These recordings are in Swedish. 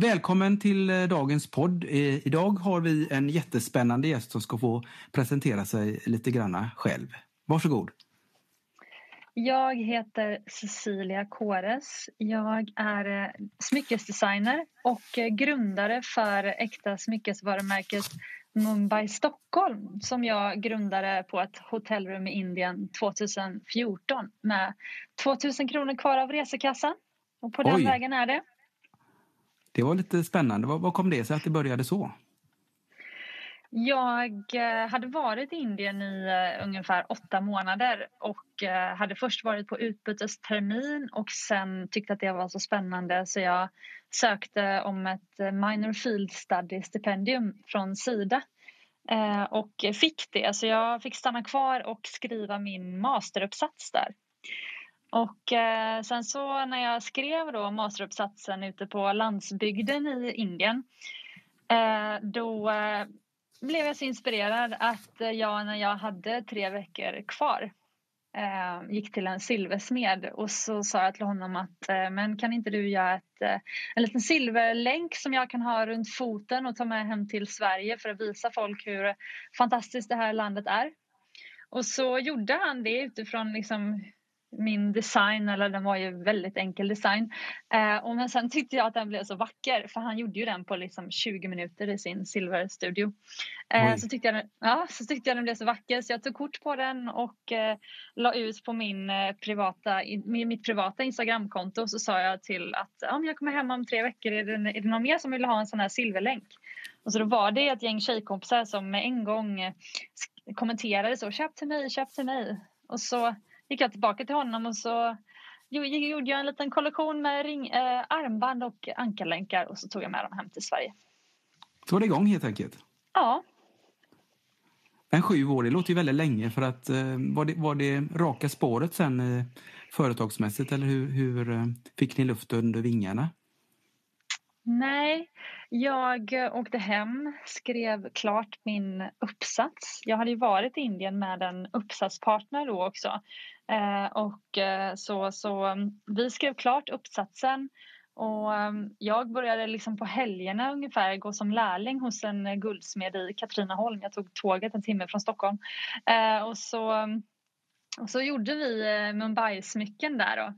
Välkommen till eh, dagens podd. Eh, idag har vi en jättespännande gäst som ska få presentera sig lite granna själv. Varsågod. Jag heter Cecilia Kores. Jag är eh, smyckesdesigner och grundare för äkta smyckesvarumärket Mumbai Stockholm som jag grundade på ett hotellrum i Indien 2014 med 2000 kronor kvar av resekassan. Och på den Oj. vägen är det. Det var lite spännande. Vad, kom det sig att det började så? Jag eh, hade varit i Indien i eh, ungefär åtta månader och eh, hade först varit på utbytestermin och sen tyckte att det var så spännande så jag sökte om ett minor field study stipendium från Sida och fick det. Så jag fick stanna kvar och skriva min masteruppsats där. Och eh, sen så när jag skrev då masteruppsatsen ute på landsbygden i Indien eh, då eh, blev jag så inspirerad att eh, jag när jag hade tre veckor kvar eh, gick till en silversmed och så sa jag till honom att eh, men kan inte du göra ett, eh, en liten silverlänk som jag kan ha runt foten och ta med hem till Sverige för att visa folk hur fantastiskt det här landet är. Och så gjorde han det utifrån liksom min design, eller den var ju väldigt enkel design. Eh, och men sen tyckte jag att den blev så vacker för han gjorde ju den på liksom 20 minuter i sin silverstudio. Eh, så, tyckte jag, den- ja, så tyckte jag den blev så vacker så jag tog kort på den och eh, la ut på min, eh, privata, i- min, mitt privata Instagramkonto och så sa jag till att om jag kommer hem om tre veckor är det, är det någon mer som vill ha en sån här silverlänk? Och så då var det ett gäng tjejkompisar som med en gång eh, kommenterade så köp till mig, köp till mig. Och så gick jag tillbaka till honom och så jo- gjorde jag en liten kollektion med ring, eh, armband och ankarlänkar och så tog jag med dem hem till Sverige. Så var det igång helt enkelt. Ja, Men sju år, det låter ju väldigt länge för att eh, var det, var det raka spåret sen eh, företagsmässigt eller hur, hur eh, fick ni luft under vingarna? Nej, jag åkte hem, skrev klart min uppsats. Jag hade ju varit i Indien med en uppsatspartner då också. Eh, och eh, så, så mm, vi skrev klart uppsatsen och mm, jag började liksom på helgerna ungefär gå som lärling hos en guldsmed i Katrineholm. Jag tog tåget en timme från Stockholm. Eh, och, så, mm, och så gjorde vi eh, Mumbai-smycken där då.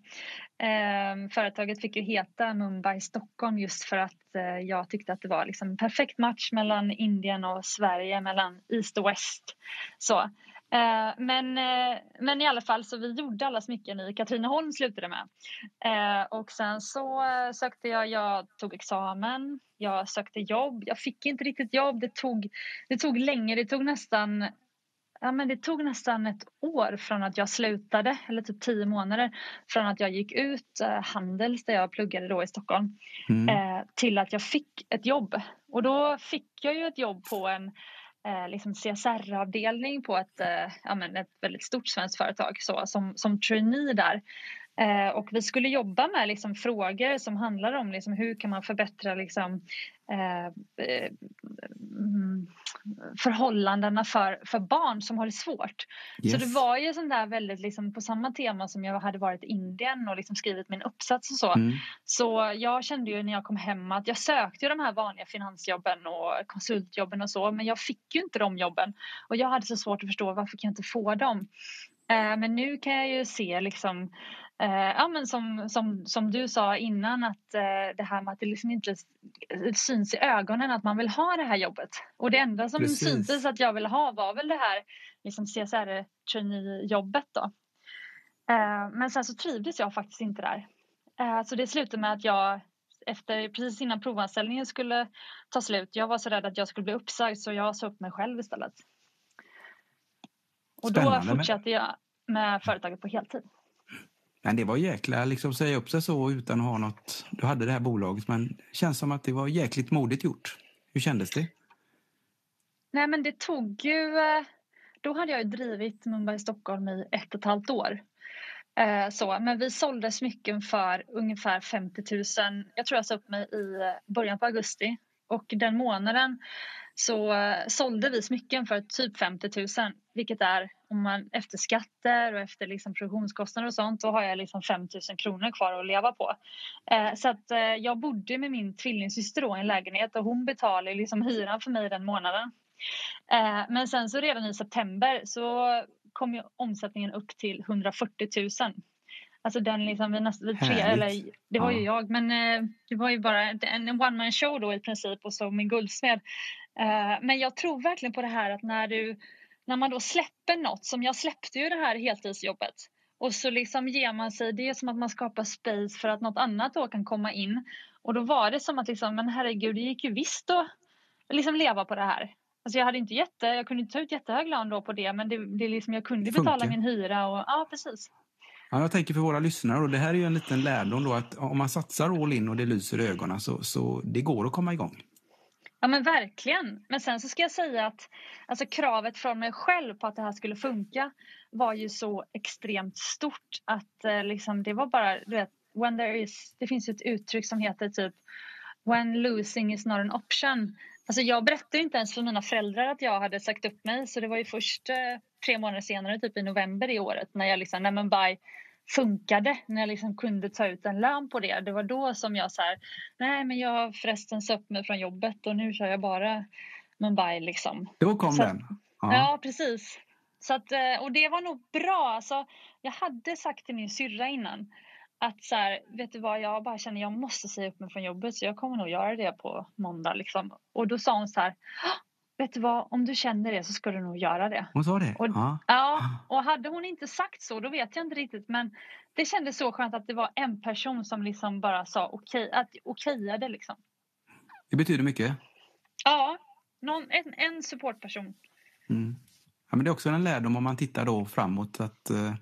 Eh, företaget fick ju heta Mumbai Stockholm just för att eh, jag tyckte att det var liksom en perfekt match mellan Indien och Sverige, mellan East och West. Så. Eh, men, eh, men i alla fall så vi gjorde alla smycken i Katrineholm slutade det med. Eh, och sen så sökte jag, jag tog examen, jag sökte jobb, jag fick inte riktigt jobb, det tog, det tog länge, det tog nästan Ja, men det tog nästan ett år från att jag slutade, eller typ tio månader från att jag gick ut eh, Handels där jag pluggade då i Stockholm Mm. eh, till att jag fick ett jobb. Och då fick jag ju ett jobb på en eh, liksom CSR-avdelning på ett, eh, ja, men ett väldigt stort svenskt företag så, som, som trainee där. Eh, och vi skulle jobba med liksom, frågor som handlar om liksom, hur kan man förbättra liksom, eh, eh, mm, förhållandena för, för barn som har det svårt. Så Yes. det var ju sån där väldigt liksom, på samma tema som jag hade varit i Indien och liksom skrivit min uppsats och så. Mm. Så jag kände ju när jag kom hem att jag sökte ju de här vanliga finansjobben och konsultjobben och så men jag fick ju inte de jobben. Och jag hade så svårt att förstå varför kan jag inte få dem. Eh, men nu kan jag ju se liksom eh, ja, men som, som, som du sa innan att eh, det här med att det liksom inte syns i ögonen att man vill ha det här jobbet. Och det enda som Precis. syntes att jag ville ha var väl det här liksom CSR trainee-jobbet då. Eh, men sen så trivdes jag faktiskt inte där. Eh, Så det slutade med att jag efter, precis innan provanställningen skulle ta slut, jag var så rädd att jag skulle bli uppsagd så jag sa upp mig själv istället. Och då Spännande, men- fortsatte jag med företaget på heltid. Men det var jäkla, liksom säga upp sig så utan att ha något. Du hade det här bolaget men det känns som att det var jäkligt modigt gjort. Hur kändes det? Nej men det tog ju, eh, då hade jag drivit Mumbai Stockholm i ett och ett halvt år. Eh, så, men vi sålde smycken för ungefär 50 000. Jag tror jag sa upp mig i eh, början på augusti och den månaden så sålde vi smycken för typ 50 000 vilket är om man efter skatter och efter liksom produktionskostnader och sånt då har jag liksom 5 000 kronor kvar att leva på. Eh, så att eh, jag bodde med min tvillingsyster då i en lägenhet och hon betalade liksom hyran för mig den månaden. Eh, men sen så redan i september så kom ju omsättningen upp till 140 000. Alltså den liksom, vi nästan, vi tre, eller det var ja. ju jag, men eh, det var ju bara en one man show då i princip och så min guldsmed. Eh, men jag tror verkligen på det här att när du, när man då släpper något, som jag släppte ju det här heltidsjobbet och så liksom ger man sig, det är som att man skapar space för att något annat då kan komma in. Och då var det som att liksom, men herregud, det gick ju visst att liksom leva på det här. Alltså jag hade inte jätte, jag kunde inte ta ut jättehög lön då på det men det, det liksom, jag kunde betala Funkar. min hyra och ja precis. Ja, jag tänker för våra lyssnare, och det här är ju en liten lärdom då att om man satsar all in och det lyser i ögonen så, så det går att komma igång. Ja men verkligen. Men sen så ska jag säga att alltså, kravet från mig själv på att det här skulle funka var ju så extremt stort att eh, liksom, det var bara, du vet, when there is, det finns ju ett uttryck som heter typ when losing is not an option. Alltså jag berättade inte ens för mina föräldrar att jag hade sagt upp mig så det var ju först eh, tre månader senare, typ i november i året när jag liksom, nej men bye, funkade, när jag liksom kunde ta ut en lön på det. Det var då som jag så här, nej men jag har förresten upp mig från jobbet och nu kör jag bara Mumbai liksom. Då kom så, den? Ja. ja, precis. Så att, eh, och det var nog bra. Alltså, jag hade sagt till min syrra innan att så här, vet du vad, jag bara känner jag måste säga upp mig från jobbet så jag kommer nog göra det på måndag liksom. Och då sa hon så här, vet du vad, om du känner det så ska du nog göra det. Hon sa det? Och, ja. ja. Och hade hon inte sagt så, då vet jag inte riktigt. Men det kändes så skönt att det var en person som liksom bara sa okej, att okejade liksom. Det betyder mycket? Ja, någon, en, en supportperson. Mm. Ja, men det är också en lärdom om man tittar då framåt att uh,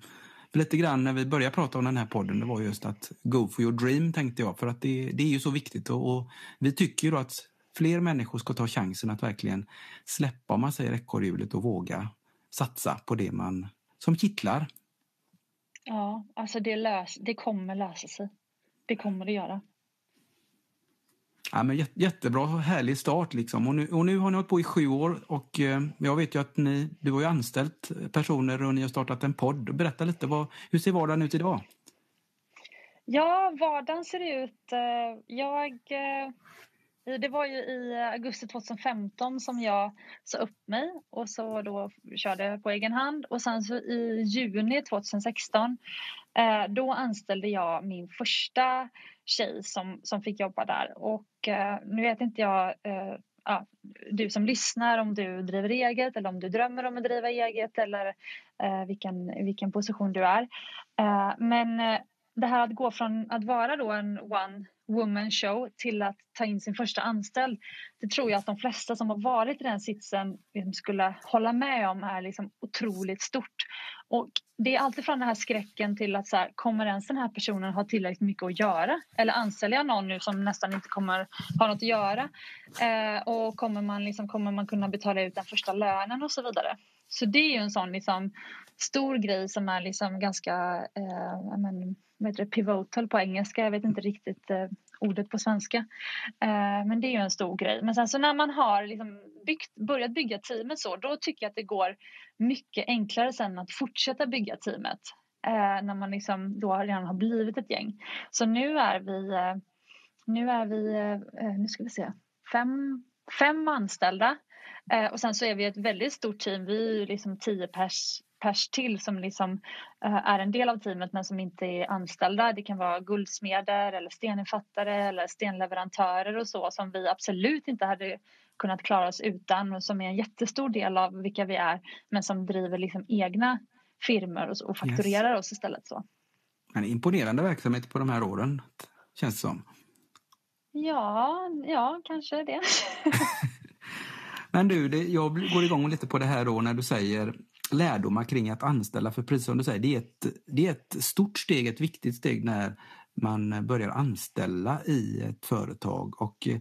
lite grann när vi började prata om den här podden, det var just att go for your dream tänkte jag. För att det, det är ju så viktigt och, och vi tycker ju då att fler människor ska ta chansen att verkligen släppa, om man säger ekorrhjulet och våga satsa på det man som kittlar. Ja, alltså det, lös, det kommer lösa sig. Det kommer det göra. Ja, men jättebra, härlig start. Liksom. Och, nu, och nu har ni hållit på i sju år och eh, jag vet ju att ni, du har ju anställt personer och ni har startat en podd. Berätta lite, vad, hur ser vardagen ut idag? Ja, vardagen ser ut... Eh, jag eh, Eh, det var ju i eh, augusti 2015 som jag sa upp mig och så då körde på egen hand. Och sen så i juni 2016 eh, då anställde jag min första tjej som, som fick jobba där. Och nu vet inte jag ja, du som lyssnar om du driver eget eller om du drömmer om att driva eget eller eh, vilken, vilken position du är. Eh, men det här att gå från att vara då en one woman show till att ta in sin första anställd. Det tror jag att de flesta som har varit i den sitsen liksom skulle hålla med om är liksom otroligt stort. Och det är alltid den här skräcken till att så här, kommer ens den här personen ha tillräckligt mycket att göra? Eller anställer jag någon nu som nästan inte kommer ha något att göra? Eh, och kommer man, liksom, kommer man kunna betala ut den första lönen och så vidare? Så det är ju en sån liksom, stor grej som är liksom ganska eh, men, vad heter det, pivotal på engelska. Jag vet inte riktigt eh, ordet på svenska. Eh, men det är ju en stor grej. Men sen så när man har liksom byggt, börjat bygga teamet så, då tycker jag att det går mycket enklare sen att fortsätta bygga teamet. Eh, när man liksom då redan har blivit ett gäng. Så nu är vi, eh, nu är vi, eh, eh nu ska vi se, fem, fem anställda. Eh, och sen så är vi ett väldigt stort team. Vi är liksom tio pers pers till som liksom uh, är en del av teamet men som inte är anställda. Det kan vara guldsmeder eller steninfattare eller stenleverantörer och så som vi absolut inte hade kunnat klara oss utan och som är en jättestor del av vilka vi är men som driver liksom egna firmor och, och fakturerar yes. oss istället. så. En imponerande verksamhet på de här åren känns det som. Ja, ja kanske det. Men du, det, jag går igång lite på det här då när du säger lärdomar kring att anställa. För precis som du säger, det är, ett, det är ett stort steg, ett viktigt steg när man börjar anställa i ett företag. Och eh,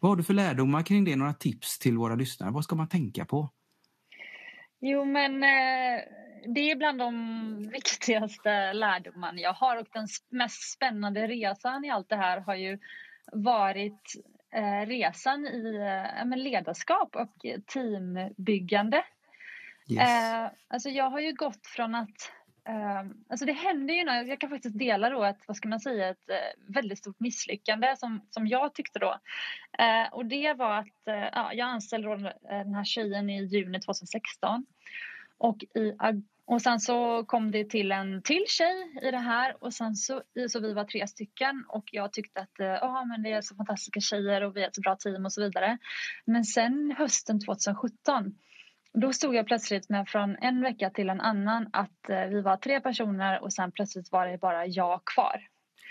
vad har du för lärdomar kring det? Några tips till våra lyssnare? Vad ska man tänka på? Jo, men eh, det är bland de viktigaste lärdomarna jag har och den mest spännande resan i allt det här har ju varit resan i eh, ledarskap och teambyggande. Yes. Eh, alltså jag har ju gått från att alltså det hände ju, något, jag kan faktiskt dela då ett, vad ska man säga, ett väldigt stort misslyckande som, som jag tyckte då. Och det var att ja, jag anställde då den här tjejen i juni 2016. Och, i, och sen så kom det till en till tjej i det här och sen så, så vi var tre stycken och jag tyckte att ja men det är så fantastiska tjejer och vi är ett bra team och så vidare. Men sen hösten 2017 då stod jag plötsligt med från en vecka till en annan att eh, vi var tre personer och sen plötsligt var det bara jag kvar.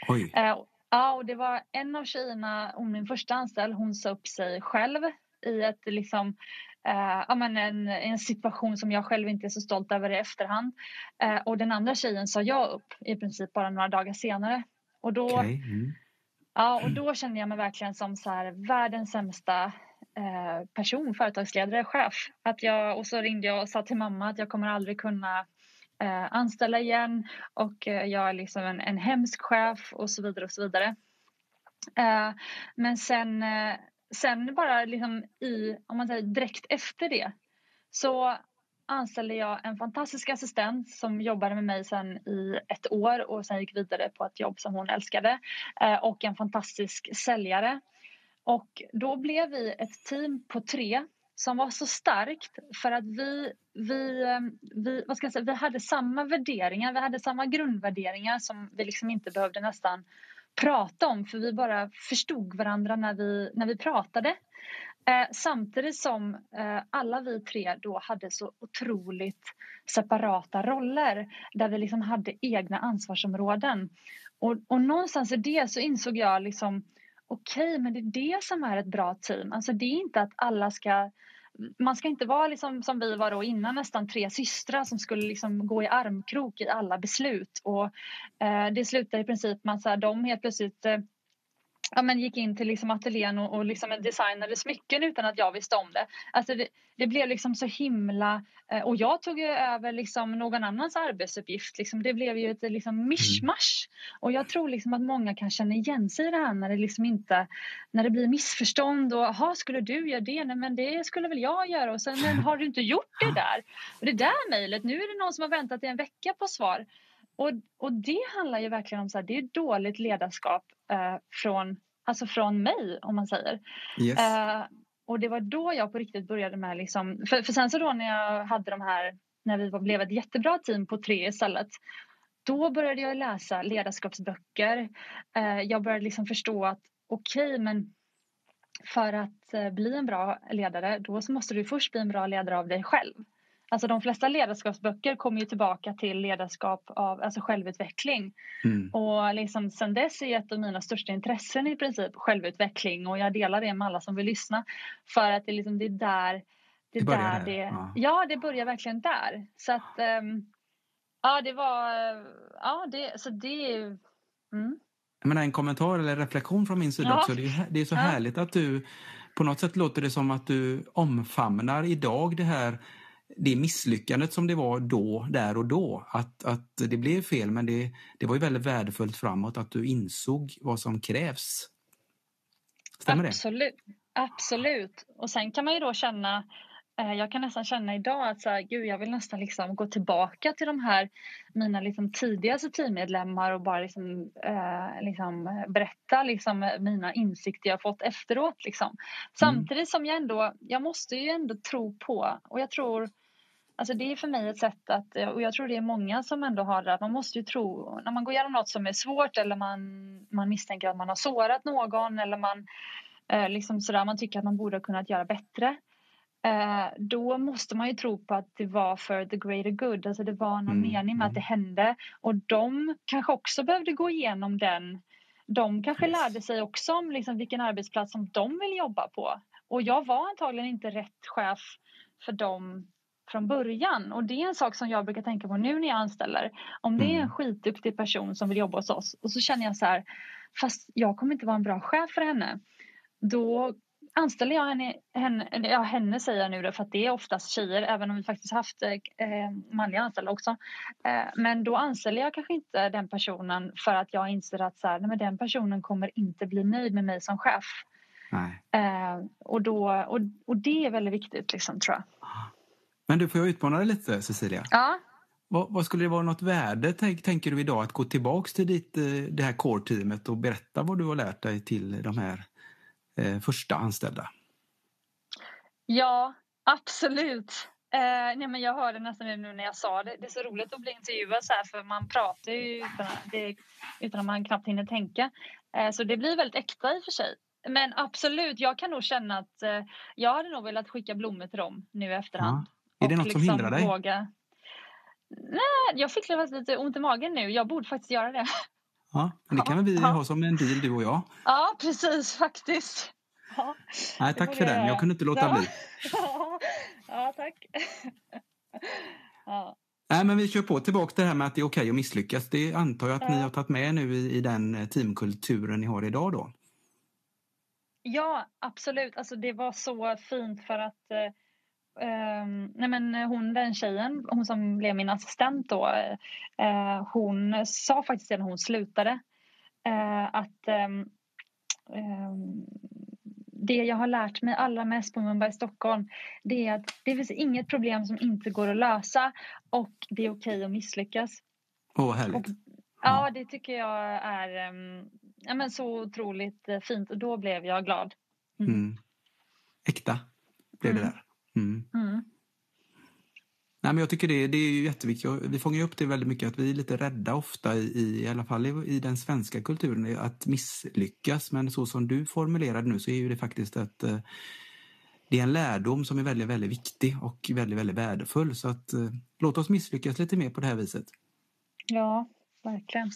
Oj. Eh, ja, och det var en av tjejerna, hon min första anställd, hon sa upp sig själv i ett liksom eh, ja, men en, en situation som jag själv inte är så stolt över i efterhand. Eh, och den andra tjejen sa jag upp i princip bara några dagar senare. Och då, okay. mm. ja, och då kände jag mig verkligen som så här, världens sämsta Eh, person, företagsledare, chef. Att jag, och så ringde jag och sa till mamma att jag kommer aldrig kunna eh, anställa igen och eh, jag är liksom en, en hemsk chef och så vidare och så vidare. Eh, men sen, sen bara liksom i, om man säger direkt efter det så anställde jag en fantastisk assistent som jobbade med mig sen i ett år och sen gick vidare på ett jobb som hon älskade eh, och en fantastisk säljare. Och då blev vi ett team på tre som var så starkt för att vi, vi, eh, vi, vad ska jag säga, vi hade samma värderingar, vi hade samma grundvärderingar som vi liksom inte behövde nästan prata om för vi bara förstod varandra när vi, när vi pratade. Eh, samtidigt som eh, alla vi tre då hade så otroligt separata roller där vi liksom hade egna ansvarsområden. Och, och någonstans i det så insåg jag liksom okej, okay, men det är det som är ett bra team. Alltså det är inte att alla ska man ska inte vara liksom, som vi var då innan, nästan tre systrar som skulle liksom gå i armkrok i alla beslut. Och, eh, det slutade i princip med att de helt plötsligt eh, ja, men gick in till liksom ateljén och, och liksom designade smycken utan att jag visste om det. Alltså det, det blev liksom så himla... Eh, och jag tog över liksom någon annans arbetsuppgift. Liksom, det blev ju ett liksom mischmasch. Mm. Och jag tror liksom att många kan känna igen sig i det här när det liksom inte... När det blir missförstånd och jaha, skulle du göra det? Nej, men det skulle väl jag göra. Och sen, men har du inte gjort det där? Och det där mejlet, nu är det någon som har väntat i en vecka på svar. Och, och det handlar ju verkligen om så här, det är dåligt ledarskap eh, från, alltså från mig om man säger. Yes. Eh, och det var då jag på riktigt började med liksom, för, för sen så då när jag hade de här, när vi blev ett jättebra team på tre istället, då började jag läsa ledarskapsböcker. Eh, jag började liksom förstå att okej, okay, men för att eh, bli en bra ledare, då måste du först bli en bra ledare av dig själv. Alltså de flesta ledarskapsböcker kommer ju tillbaka till ledarskap av alltså självutveckling. Mm. Och liksom sen dess är ett av mina största intressen i princip självutveckling och jag delar det med alla som vill lyssna. För att det, liksom, det är där det, det där, där. Det, ja. ja. det börjar verkligen där. Så att um, ja, det var, ja, det, så det, mm. Jag menar, en kommentar eller reflektion från min sida ja. också. Det är, det är så ja. härligt att du på något sätt låter det som att du omfamnar idag det här det misslyckandet som det var då, där och då. Att, att det blev fel, men det, det var ju väldigt värdefullt framåt att du insåg vad som krävs. Stämmer Absolut. det? Absolut. Och sen kan man ju då känna eh, jag kan nästan känna idag att så här, gud, jag vill nästan liksom gå tillbaka till de här mina liksom tidigaste teammedlemmar och bara liksom, eh, liksom berätta liksom mina insikter jag fått efteråt. Liksom. Mm. Samtidigt som jag ändå, jag måste ju ändå tro på och jag tror Alltså det är för mig ett sätt att, och jag tror det är många som ändå har det, att man måste ju tro, när man går igenom något som är svårt eller man, man misstänker att man har sårat någon eller man eh, liksom sådär, man tycker att man borde ha kunnat göra bättre. Eh, då måste man ju tro på att det var för the greater good, alltså det var någon mm. mening med att det mm. hände och de kanske också behövde gå igenom den de kanske yes. lärde sig också om liksom vilken arbetsplats som de vill jobba på. Och jag var antagligen inte rätt chef för dem från början. Och det är en sak som jag brukar tänka på nu när jag anställer. Om det är en mm. skitduktig person som vill jobba hos oss och så känner jag så här, fast jag kommer inte vara en bra chef för henne. Då anställer jag henne, henne, ja, henne säger jag nu då, för att det är oftast tjejer, även om vi faktiskt haft eh, manliga anställda också. Eh, men då anställer jag kanske inte den personen för att jag inser att så här, nej, men den personen kommer inte bli nöjd med mig som chef. Eh, och, då, och, och det är väldigt viktigt, liksom, tror jag. Men du, får jag utmana dig lite, Cecilia? Ja. Vad, vad, skulle det vara något värde, tänk, tänker du idag, att gå tillbaks till ditt, eh, det här core-teamet och berätta vad du har lärt dig till de här eh, första anställda? Ja, absolut. Eh, nej, men jag hörde nästan nu när jag sa det. Det är så roligt att bli intervjuad så här för man pratar ju utan, det, utan att man knappt hinner tänka. Eh, så det blir väldigt äkta i och för sig. Men absolut, jag kan nog känna att eh, jag hade nog velat skicka blommor till dem nu i efterhand. Är det något liksom som hindrar dig? Våga... Nej, jag fick lite ont i magen nu. Jag borde faktiskt göra det. Ja, men det kan väl vi ja. ha som en deal du och jag? Ja, precis faktiskt. Ja, Nej, tack för den. Jag kunde inte låta ja. bli. ja, tack. ja. Nej, men vi kör på tillbaka till det här med att det är okej att misslyckas. Det antar jag att ni har tagit med nu i, i den eh, teamkulturen ni har idag då? Ja, absolut. Alltså, det var så fint för att eh, Um, nej men hon den tjejen, hon som blev min assistent då, uh, hon sa faktiskt när hon slutade uh, att um, um, det jag har lärt mig allra mest på Mumbai Stockholm det är att det finns inget problem som inte går att lösa och det är okej att misslyckas. Åh, oh, härligt. Och, ja, det tycker jag är um, ja, men så otroligt eh, fint och då blev jag glad. Mm. Mm. Äkta blev det mm. där. Mm. Mm. Nej, men jag tycker det, det är jätteviktigt. Vi fångar upp det väldigt mycket att vi är lite rädda ofta i, i alla fall i, i den svenska kulturen att misslyckas. Men så som du formulerade nu så är ju det faktiskt att eh, det är en lärdom som är väldigt, väldigt viktig och väldigt, väldigt värdefull. Så att eh, låt oss misslyckas lite mer på det här viset. Ja, verkligen.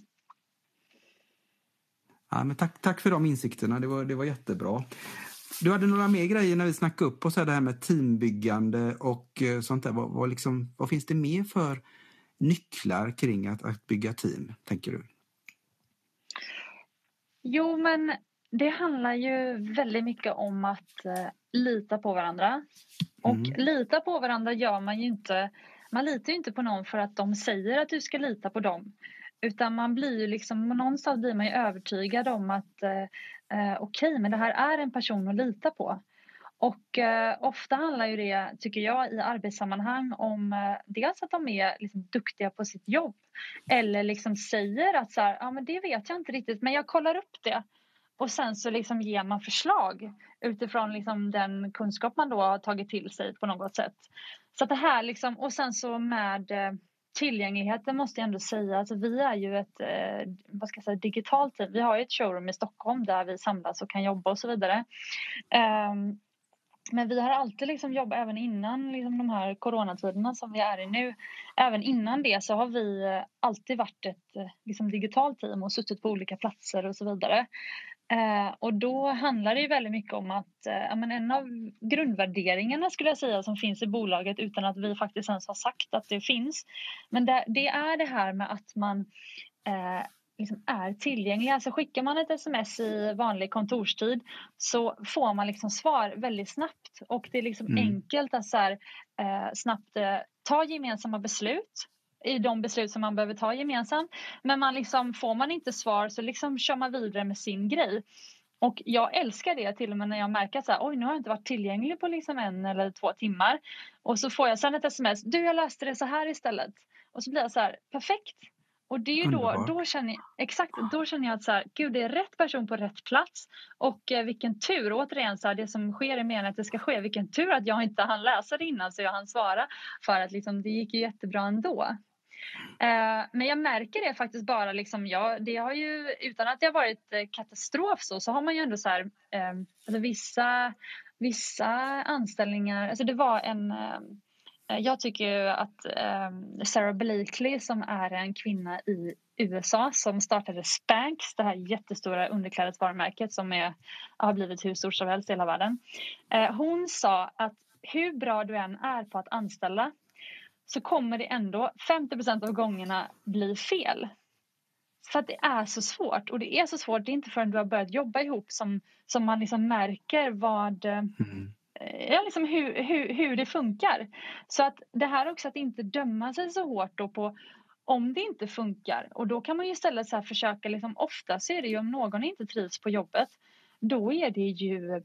Ja, men tack, tack för de insikterna, det var, det var jättebra. Du hade några mer grejer när vi snackade upp oss här, det här med teambyggande och eh, sånt där. Vad, vad, liksom, vad finns det mer för nycklar kring att, att bygga team, tänker du? Jo, men det handlar ju väldigt mycket om att uh, lita på varandra. Och mm. lita på varandra gör man ju inte. Man litar ju inte på någon för att de säger att du ska lita på dem. Utan man blir ju liksom, någonstans blir man ju övertygad om att eh, eh okej, okay, men det här är en person att lita på. Och eh, ofta handlar ju det, tycker jag, i arbetssammanhang om eh, dels att de är liksom, duktiga på sitt jobb eller liksom säger att så här, ja men det vet jag inte riktigt, men jag kollar upp det. Och sen så liksom ger man förslag utifrån liksom den kunskap man då har tagit till sig på något sätt. Så att det här liksom, och sen så med eh, tillgängligheten måste jag ändå säga. Alltså vi är ju ett eh, vad ska jag säga, digitalt team. Vi har ju ett showroom i Stockholm där vi samlas och kan jobba och så vidare. Um, men vi har alltid liksom jobbat, även innan liksom de här coronatiderna som vi är i nu, även innan det så har vi alltid varit ett eh, liksom, digitalt team och suttit på olika platser och så vidare. Eh, och då handlar det ju väldigt mycket om att eh, men en av grundvärderingarna skulle jag säga som finns i bolaget utan att vi faktiskt ens har sagt att det finns. Men det, det är det här med att man eh, liksom är tillgänglig. Alltså skickar man ett sms i vanlig kontorstid så får man liksom svar väldigt snabbt och det är liksom mm. enkelt att så här, eh, snabbt eh, ta gemensamma beslut i de beslut som man behöver ta gemensamt. Men man liksom, får man inte svar så liksom kör man vidare med sin grej. Och jag älskar det till och med när jag märker att oj nu har jag inte varit tillgänglig på liksom en eller två timmar. Och så får jag sen ett sms, du jag läste det så här istället. Och så blir jag så här, perfekt. Och det är då, då känner jag, exakt, då känner jag att så här, gud det är rätt person på rätt plats. Och eh, vilken tur, återigen så här, det som sker är meningen att det ska ske. Vilken tur att jag inte hann läsa det innan så jag hann svara. För att liksom, det gick ju jättebra ändå. Eh, men jag märker det faktiskt bara liksom, ja, det har ju, utan att det har varit eh, katastrof så, så har man ju ändå så här, eh, alltså vissa, vissa anställningar, alltså det var en Eh, jag tycker ju att ehm, Sarah Blakely som är en kvinna i USA som startade Spanx, det här jättestora underklädesvarumärket som är, har blivit hur stort som helst i hela världen. Eh, hon sa att hur bra du än är på att anställa så kommer det ändå 50% av gångerna bli fel. för att det är så svårt och det är så svårt, det är inte förrän du har börjat jobba ihop som, som man liksom märker vad eh, mm. Ja, liksom hur, hur, hur det funkar. Så att det här också att inte döma sig så hårt då på om det inte funkar och då kan man ju istället så försöka liksom ofta så är det ju om någon inte trivs på jobbet då är det ju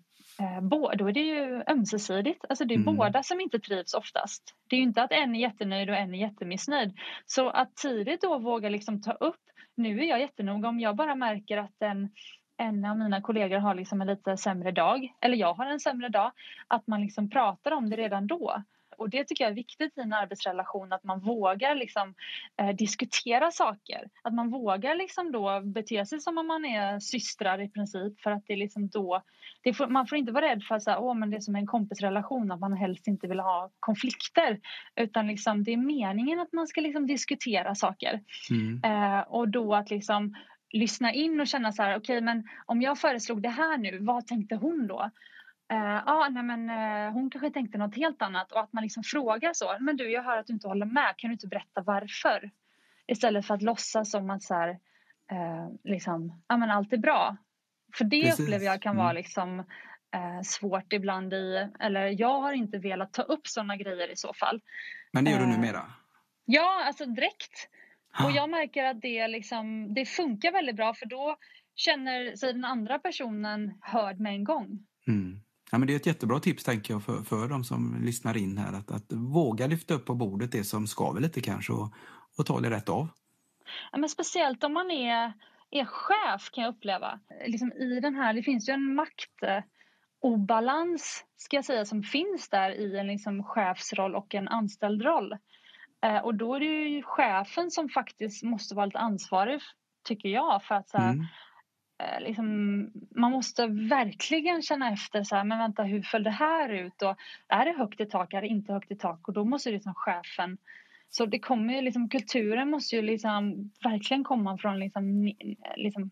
eh, då är det ju ömsesidigt. Alltså det är mm. båda som inte trivs oftast. Det är ju inte att en är jättenöjd och en är jättemissnöjd. Så att tidigt då våga liksom ta upp, nu är jag jättenoga om jag bara märker att en en av mina kollegor har liksom en lite sämre dag, eller jag har en sämre dag, att man liksom pratar om det redan då. Och det tycker jag är viktigt i en arbetsrelation att man vågar liksom, eh, diskutera saker. Att man vågar liksom då bete sig som om man är systrar i princip för att det är liksom då det får, man får inte vara rädd för att säga, Åh, men det är som en kompisrelation att man helst inte vill ha konflikter utan liksom, det är meningen att man ska liksom diskutera saker. Mm. Eh, och då att liksom lyssna in och känna så här, okej okay, men om jag föreslog det här nu, vad tänkte hon då? Uh, ah, nej, men, uh, hon kanske tänkte något helt annat och att man liksom frågar så. Men du, jag hör att du inte håller med. Kan du inte berätta varför? Istället för att låtsas som att så här, uh, liksom, ah, men allt är bra. För det Precis. upplever jag kan mm. vara liksom, svårt ibland i, eller jag har inte velat ta upp sådana grejer i så fall. Men det gör du numera? Ja, alltså direkt. Och jag märker att det, liksom, det funkar väldigt bra för då känner sig den andra personen hörd med en gång. Mm. Ja, men det är ett jättebra tips tänker jag för, för de som lyssnar in här. Att, att våga lyfta upp på bordet det som skaver lite kanske och, och ta det rätt av. Ja, men speciellt om man är, är chef kan jag uppleva. Liksom I den här, det finns ju en maktobalans ska jag säga som finns där i en liksom chefsroll och en anställd roll. Eh, och då är det ju chefen som faktiskt måste vara lite ansvarig tycker jag för att så här, mm. Eh, liksom, man måste verkligen känna efter så här, men vänta hur föll det här ut och är det högt i tak, är det inte högt i tak och då måste liksom chefen så det kommer ju liksom kulturen måste ju liksom verkligen komma från liksom, liksom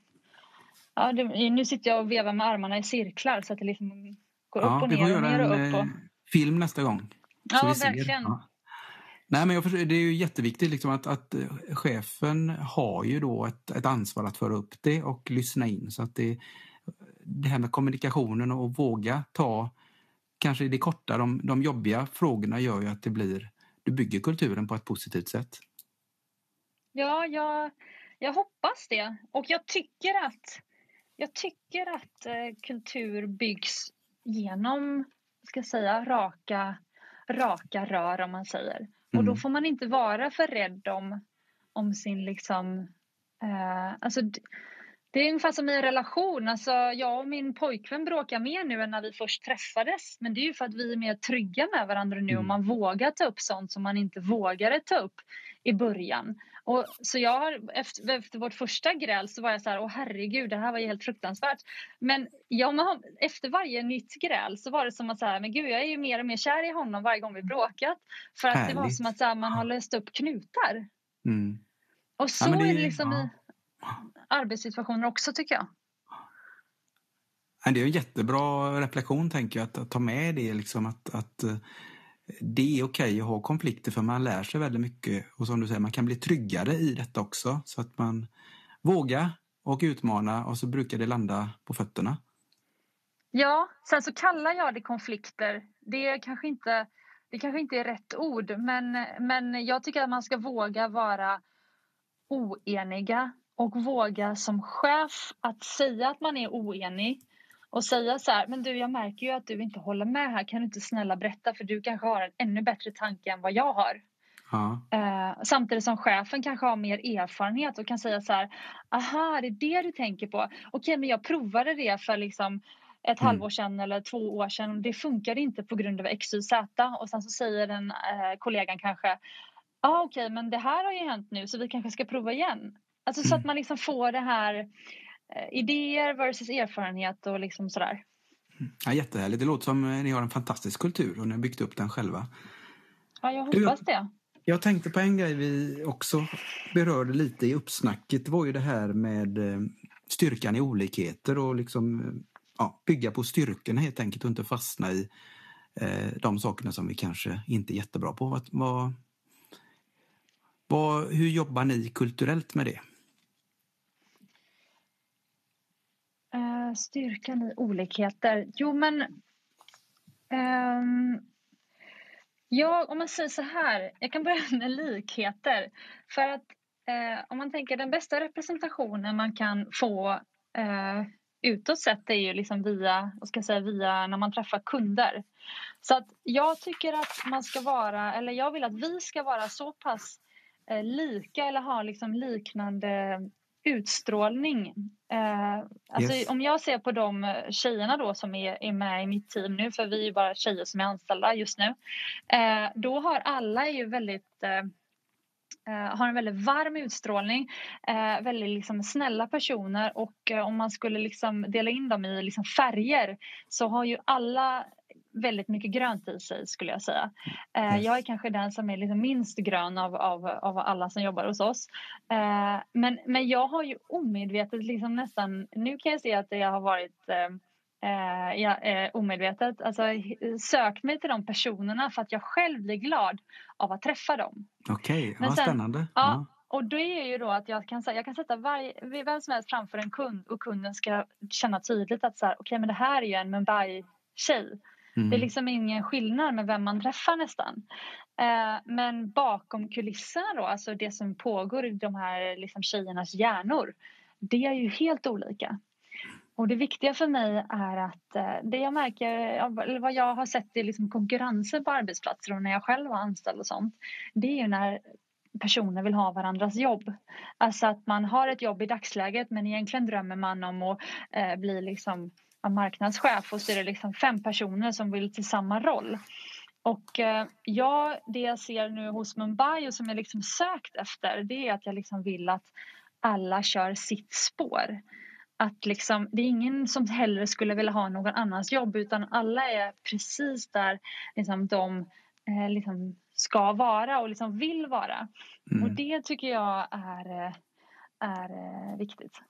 ja, det, nu sitter jag och vevar med armarna i cirklar så att det liksom går ja, upp och ner och ner och upp. Och... Film nästa gång. Ja, verkligen. Ja. Nej, men jag förstår, det är ju jätteviktigt liksom att, att eh, chefen har ju då ett, ett ansvar att föra upp det och lyssna in. Så att det, det här med kommunikationen och våga ta kanske det korta, de, de jobbiga frågorna gör ju att det blir, du bygger kulturen på ett positivt sätt. Ja, jag, jag hoppas det. Och jag tycker att, jag tycker att eh, kultur byggs genom, ska jag säga, raka, raka rör om man säger. Och då mm. får man inte vara för rädd om, om sin liksom... Eh, alltså, det är ungefär som i en relation. Alltså, jag och min pojkvän bråkar mer nu än när vi först träffades. Men det är ju för att vi är mer trygga med varandra nu och mm. man vågar ta upp sånt som man inte vågade ta upp i början. Och, så jag har, efter, efter vårt första gräl så var jag så här, åh herregud, det här var ju helt fruktansvärt. Men ja, efter varje nytt gräl så var det som att så här, men gud, jag är ju mer och mer kär i honom varje gång vi bråkat. För att Härligt. det var som att så här, man har löst upp knutar. Mm. Och så ja, det, är det liksom ja. i arbetssituationer också tycker jag. Det är en jättebra reflektion tänker jag, att, att ta med det liksom att, att det är okej okay att ha konflikter för man lär sig väldigt mycket och som du säger, man kan bli tryggare i detta också så att man vågar och utmana och så brukar det landa på fötterna. Ja, sen så kallar jag det konflikter. Det är kanske inte, det kanske inte är rätt ord men, men jag tycker att man ska våga vara oeniga och våga som chef att säga att man är oenig och säga så här, men du jag märker ju att du inte håller med här, kan du inte snälla berätta för du kanske har en ännu bättre tanke än vad jag har. Ja. Uh, samtidigt som chefen kanske har mer erfarenhet och kan säga så här, aha det är det du tänker på, okej men jag provade det för liksom ett mm. halvår sedan eller två år sedan och det funkade inte på grund av X, Y, Z och sen så säger den uh, kollegan kanske, ja ah, okej men det här har ju hänt nu så vi kanske ska prova igen. Alltså mm. så att mm. man liksom får det här Eh, idéer versus erfarenhet och liksom sådär. Ja, jättehärligt. Det låter som ni har en fantastisk kultur och ni har byggt upp den själva. Ja, jag hoppas du, det. Jag tänkte på en grej vi också berörde lite i uppsnacket. Det var ju det här med eh, styrkan i olikheter och liksom eh, ja, bygga på styrkorna helt enkelt och inte fastna i eh, de sakerna som vi kanske inte är jättebra på. Vad, vad, vad, hur jobbar ni kulturellt med det? Uh, styrkan i olikheter. Jo, men... Um, ja, om man säger så här. Jag kan börja med likheter. För att uh, om man tänker den bästa representationen man kan få uh, utåt sett är ju liksom via, vad ska jag säga, via när man träffar kunder. Så att jag tycker att man ska vara, eller jag vill att vi ska vara så pass eh, lika eller ha liksom liknande utstrålning. Eh, alltså yes. Om jag ser på de tjejerna då som är, är med i mitt team nu, för vi är ju bara tjejer som är anställda just nu. Eh, då har alla ju väldigt eh, Uh, har en väldigt varm utstrålning, uh, väldigt liksom snälla personer och om man skulle liksom dela in dem i liksom färger så har ju alla väldigt mycket grönt i sig skulle jag säga. Yes. Jag är kanske den som är liksom minst grön av, av, av alla som jobbar hos oss. Men, men jag har ju omedvetet liksom nästan, nu kan jag se att det har varit eh, ja, eh, omedvetet alltså, sökt mig till de personerna för att jag själv blir glad av att träffa dem. Okej, okay. ja, spännande. Ja. Och det är ju då att jag kan, jag kan sätta varje, vem som helst framför en kund och kunden ska känna tydligt att så här, okay, men det här är ju en Mumbai-tjej. Mm. Det är liksom ingen skillnad med vem man träffar nästan. Eh, men bakom kulisserna då, alltså det som pågår i de här liksom tjejernas hjärnor, det är ju helt olika. Och det viktiga för mig är att eh, det jag märker, eller vad jag har sett i liksom konkurrensen på arbetsplatser och när jag själv var anställd och sånt, det är ju när personer vill ha varandras jobb. Alltså att man har ett jobb i dagsläget men egentligen drömmer man om att eh, bli liksom marknadschef och så är det liksom fem personer som vill till samma roll. Och eh, ja, det jag ser nu hos Mumbai och som jag liksom sökt efter det är att jag liksom vill att alla kör sitt spår. Att liksom, det är ingen som hellre skulle vilja ha någon annans jobb utan alla är precis där liksom, de eh, liksom, ska vara och liksom vill vara. Mm. Och det tycker jag är, eh, är eh, viktigt.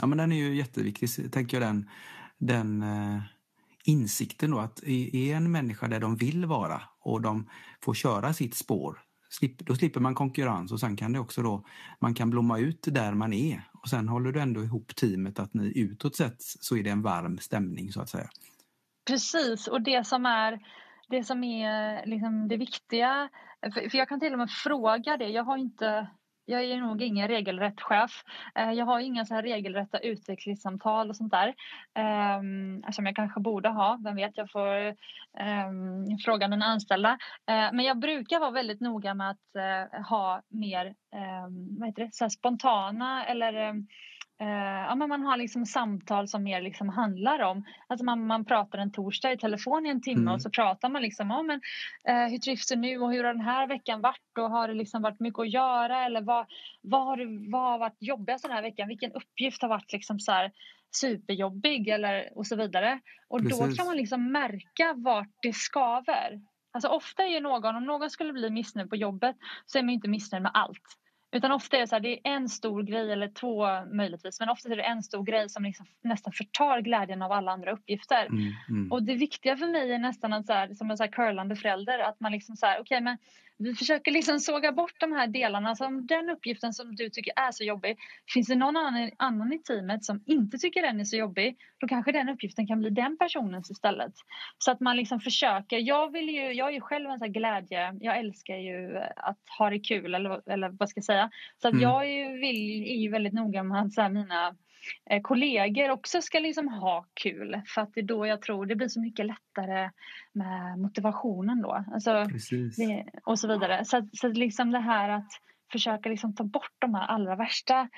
Ja men den är ju jätteviktig, tänker jag den, den eh, insikten då att är en människa där de vill vara och de får köra sitt spår då slipper man konkurrens och sen kan det också då, man kan blomma ut där man är och sen håller du ändå ihop teamet att ni utåt sett så är det en varm stämning så att säga. Precis och det som är det som är liksom det viktiga, för jag kan till och med fråga det, jag har inte jag är nog ingen regelrätt chef. Eh, jag har inga så här regelrätta utvecklingssamtal och sånt där. Ehm, som jag kanske borde ha. Vem vet, jag får ehm, fråga den anställda. Eh, men jag brukar vara väldigt noga med att eh, ha mer ehm, vad heter det, så spontana eller ja, men man har liksom samtal som mer liksom handlar om, alltså man, man pratar en torsdag i telefon i en timme mm. och så pratar man liksom om men, uh, hur trivs du nu och hur har den här veckan varit och har det liksom varit mycket att göra eller vad, vad, har, vad har varit jobbigast den här veckan, vilken uppgift har varit liksom så här superjobbig eller och så vidare. Och Precis. då kan man liksom märka vart det skaver. Alltså ofta är någon, om någon skulle bli missnöjd på jobbet så är man inte missnöjd med allt. Utan ofta är det så här, det är en stor grej eller två möjligtvis, men ofta är det en stor grej som liksom nästan förtar glädjen av alla andra uppgifter. Mm, mm. Och det viktiga för mig är nästan att så här, som en så här curlande förälder, att man liksom så här, okej okay, men vi försöker liksom såga bort de här delarna. Så om den uppgiften som du tycker är så jobbig, finns det någon annan, annan i teamet som inte tycker den är så jobbig, då kanske den uppgiften kan bli den personens istället. Så att man liksom försöker. Jag, vill ju, jag är ju själv en sån glädje, jag älskar ju att ha det kul eller, eller vad ska jag säga. Så att mm. jag är ju, vill, är ju väldigt noga med att så mina kollegor också ska liksom ha kul. För att det är då jag tror det blir så mycket lättare med motivationen då. Alltså, det, och så vidare. Så, så liksom det här att försöka liksom ta bort de här allra värsta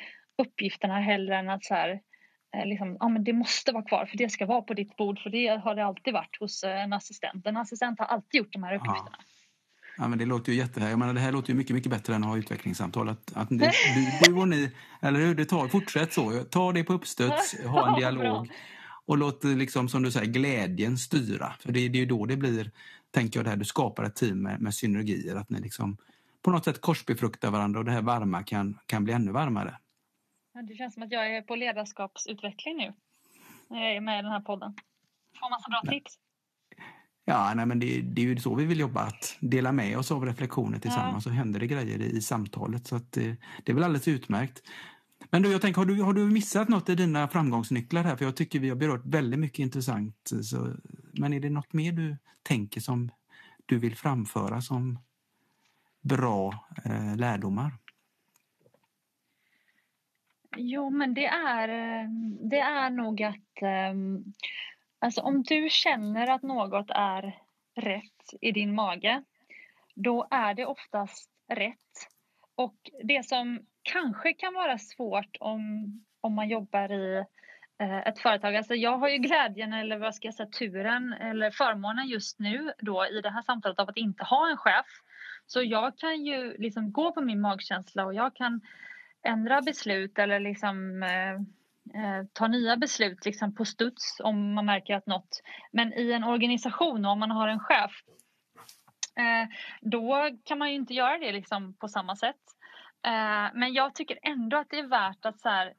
uppgifterna hellre än att så här, eh, liksom, ja, men det måste vara kvar för det ska vara på ditt bord för det har det alltid varit hos eh, en assistent. En assistent har alltid gjort de här uppgifterna. Ja. Ja, men det låter ju jättehär. Jag menar, det här låter ju mycket, mycket bättre än att ha utvecklingssamtal. Att, att det, du, du och ni, eller hur? Det tar, fortsätt så. Ta det på uppstöds, ha en dialog. Och låt liksom, som du säger, glädjen styra. För det, det är ju då det blir, tänker jag, det här, du skapar ett team med, med synergier. Att ni liksom på något sätt korsbefruktar varandra och det här varma kan, kan bli ännu varmare. Ja, det känns som att jag är på ledarskapsutveckling nu. När jag är med i den här podden. Får massa bra tips. Ja, nej, men det, det, är ju så vi vill jobba, att dela med oss av reflektioner tillsammans ja. så händer det grejer i, i samtalet. Så att det, det är väl alldeles utmärkt. Men du, jag tänker, har du, har du missat något i dina framgångsnycklar här? För jag tycker vi har berört väldigt mycket intressant. Så, men är det något mer du tänker som du vill framföra som bra eh, lärdomar? Jo, men det är, eh, det är nog att um, alltså om du känner att något är rätt i din mage, då är det oftast rätt. Och det som kanske kan vara svårt om, om man jobbar i eh, ett företag. Alltså jag har ju glädjen, eller vad ska jag säga, turen eller förmånen just nu då i det här samtalet av att inte ha en chef. Så jag kan ju liksom gå på min magkänsla och jag kan ändra beslut eller liksom eh, eh, ta nya beslut liksom på studs om man märker att något... Men i en organisation, om man har en chef eh, då kan man ju inte göra det liksom på samma sätt. Eh, men jag tycker ändå att det är värt att så här,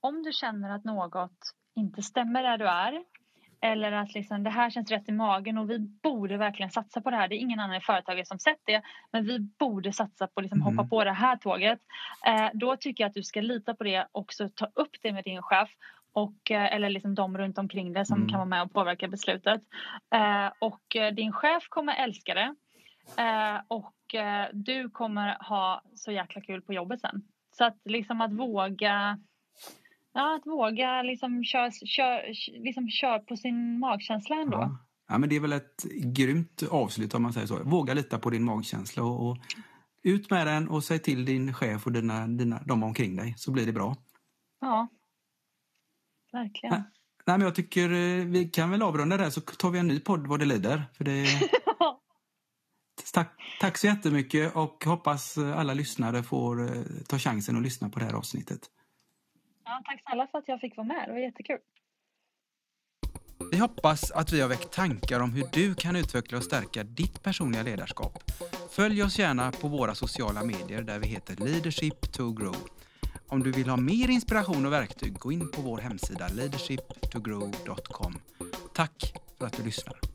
om du känner att något inte stämmer där du är eller att liksom, det här känns rätt i magen och vi borde verkligen satsa på det här. Det är ingen annan i företaget som sett det, men vi borde satsa på att liksom mm. hoppa på det här tåget. Eh, då tycker jag att du ska lita på det och ta upp det med din chef och, eh, eller liksom de runt omkring dig som mm. kan vara med och påverka beslutet. Eh, och eh, din chef kommer älska det eh, och eh, du kommer ha så jäkla kul på jobbet sen. Så att liksom att våga Ja, att våga liksom köra kör, liksom kör på sin magkänsla ändå. Ja. ja. men det är väl ett grymt avslut om man säger så. Våga lita på din magkänsla och, och ut med den och säg till din chef och dina, dina, de omkring dig så blir det bra. Ja, verkligen. Nej, nej, men jag tycker eh, vi kan väl avrunda där så tar vi en ny podd vad det lider. För det... tack, tack så jättemycket och hoppas alla lyssnare får eh, ta chansen att lyssna på det här avsnittet. Ja, tack snälla för att jag fick vara med. Det var jättekul. Vi hoppas att vi har väckt tankar om hur du kan utveckla och stärka ditt personliga ledarskap. Följ oss gärna på våra sociala medier där vi heter Leadership to Grow. Om du vill ha mer inspiration och verktyg, gå in på vår hemsida leadershiptogrow.com. Tack för att du lyssnar.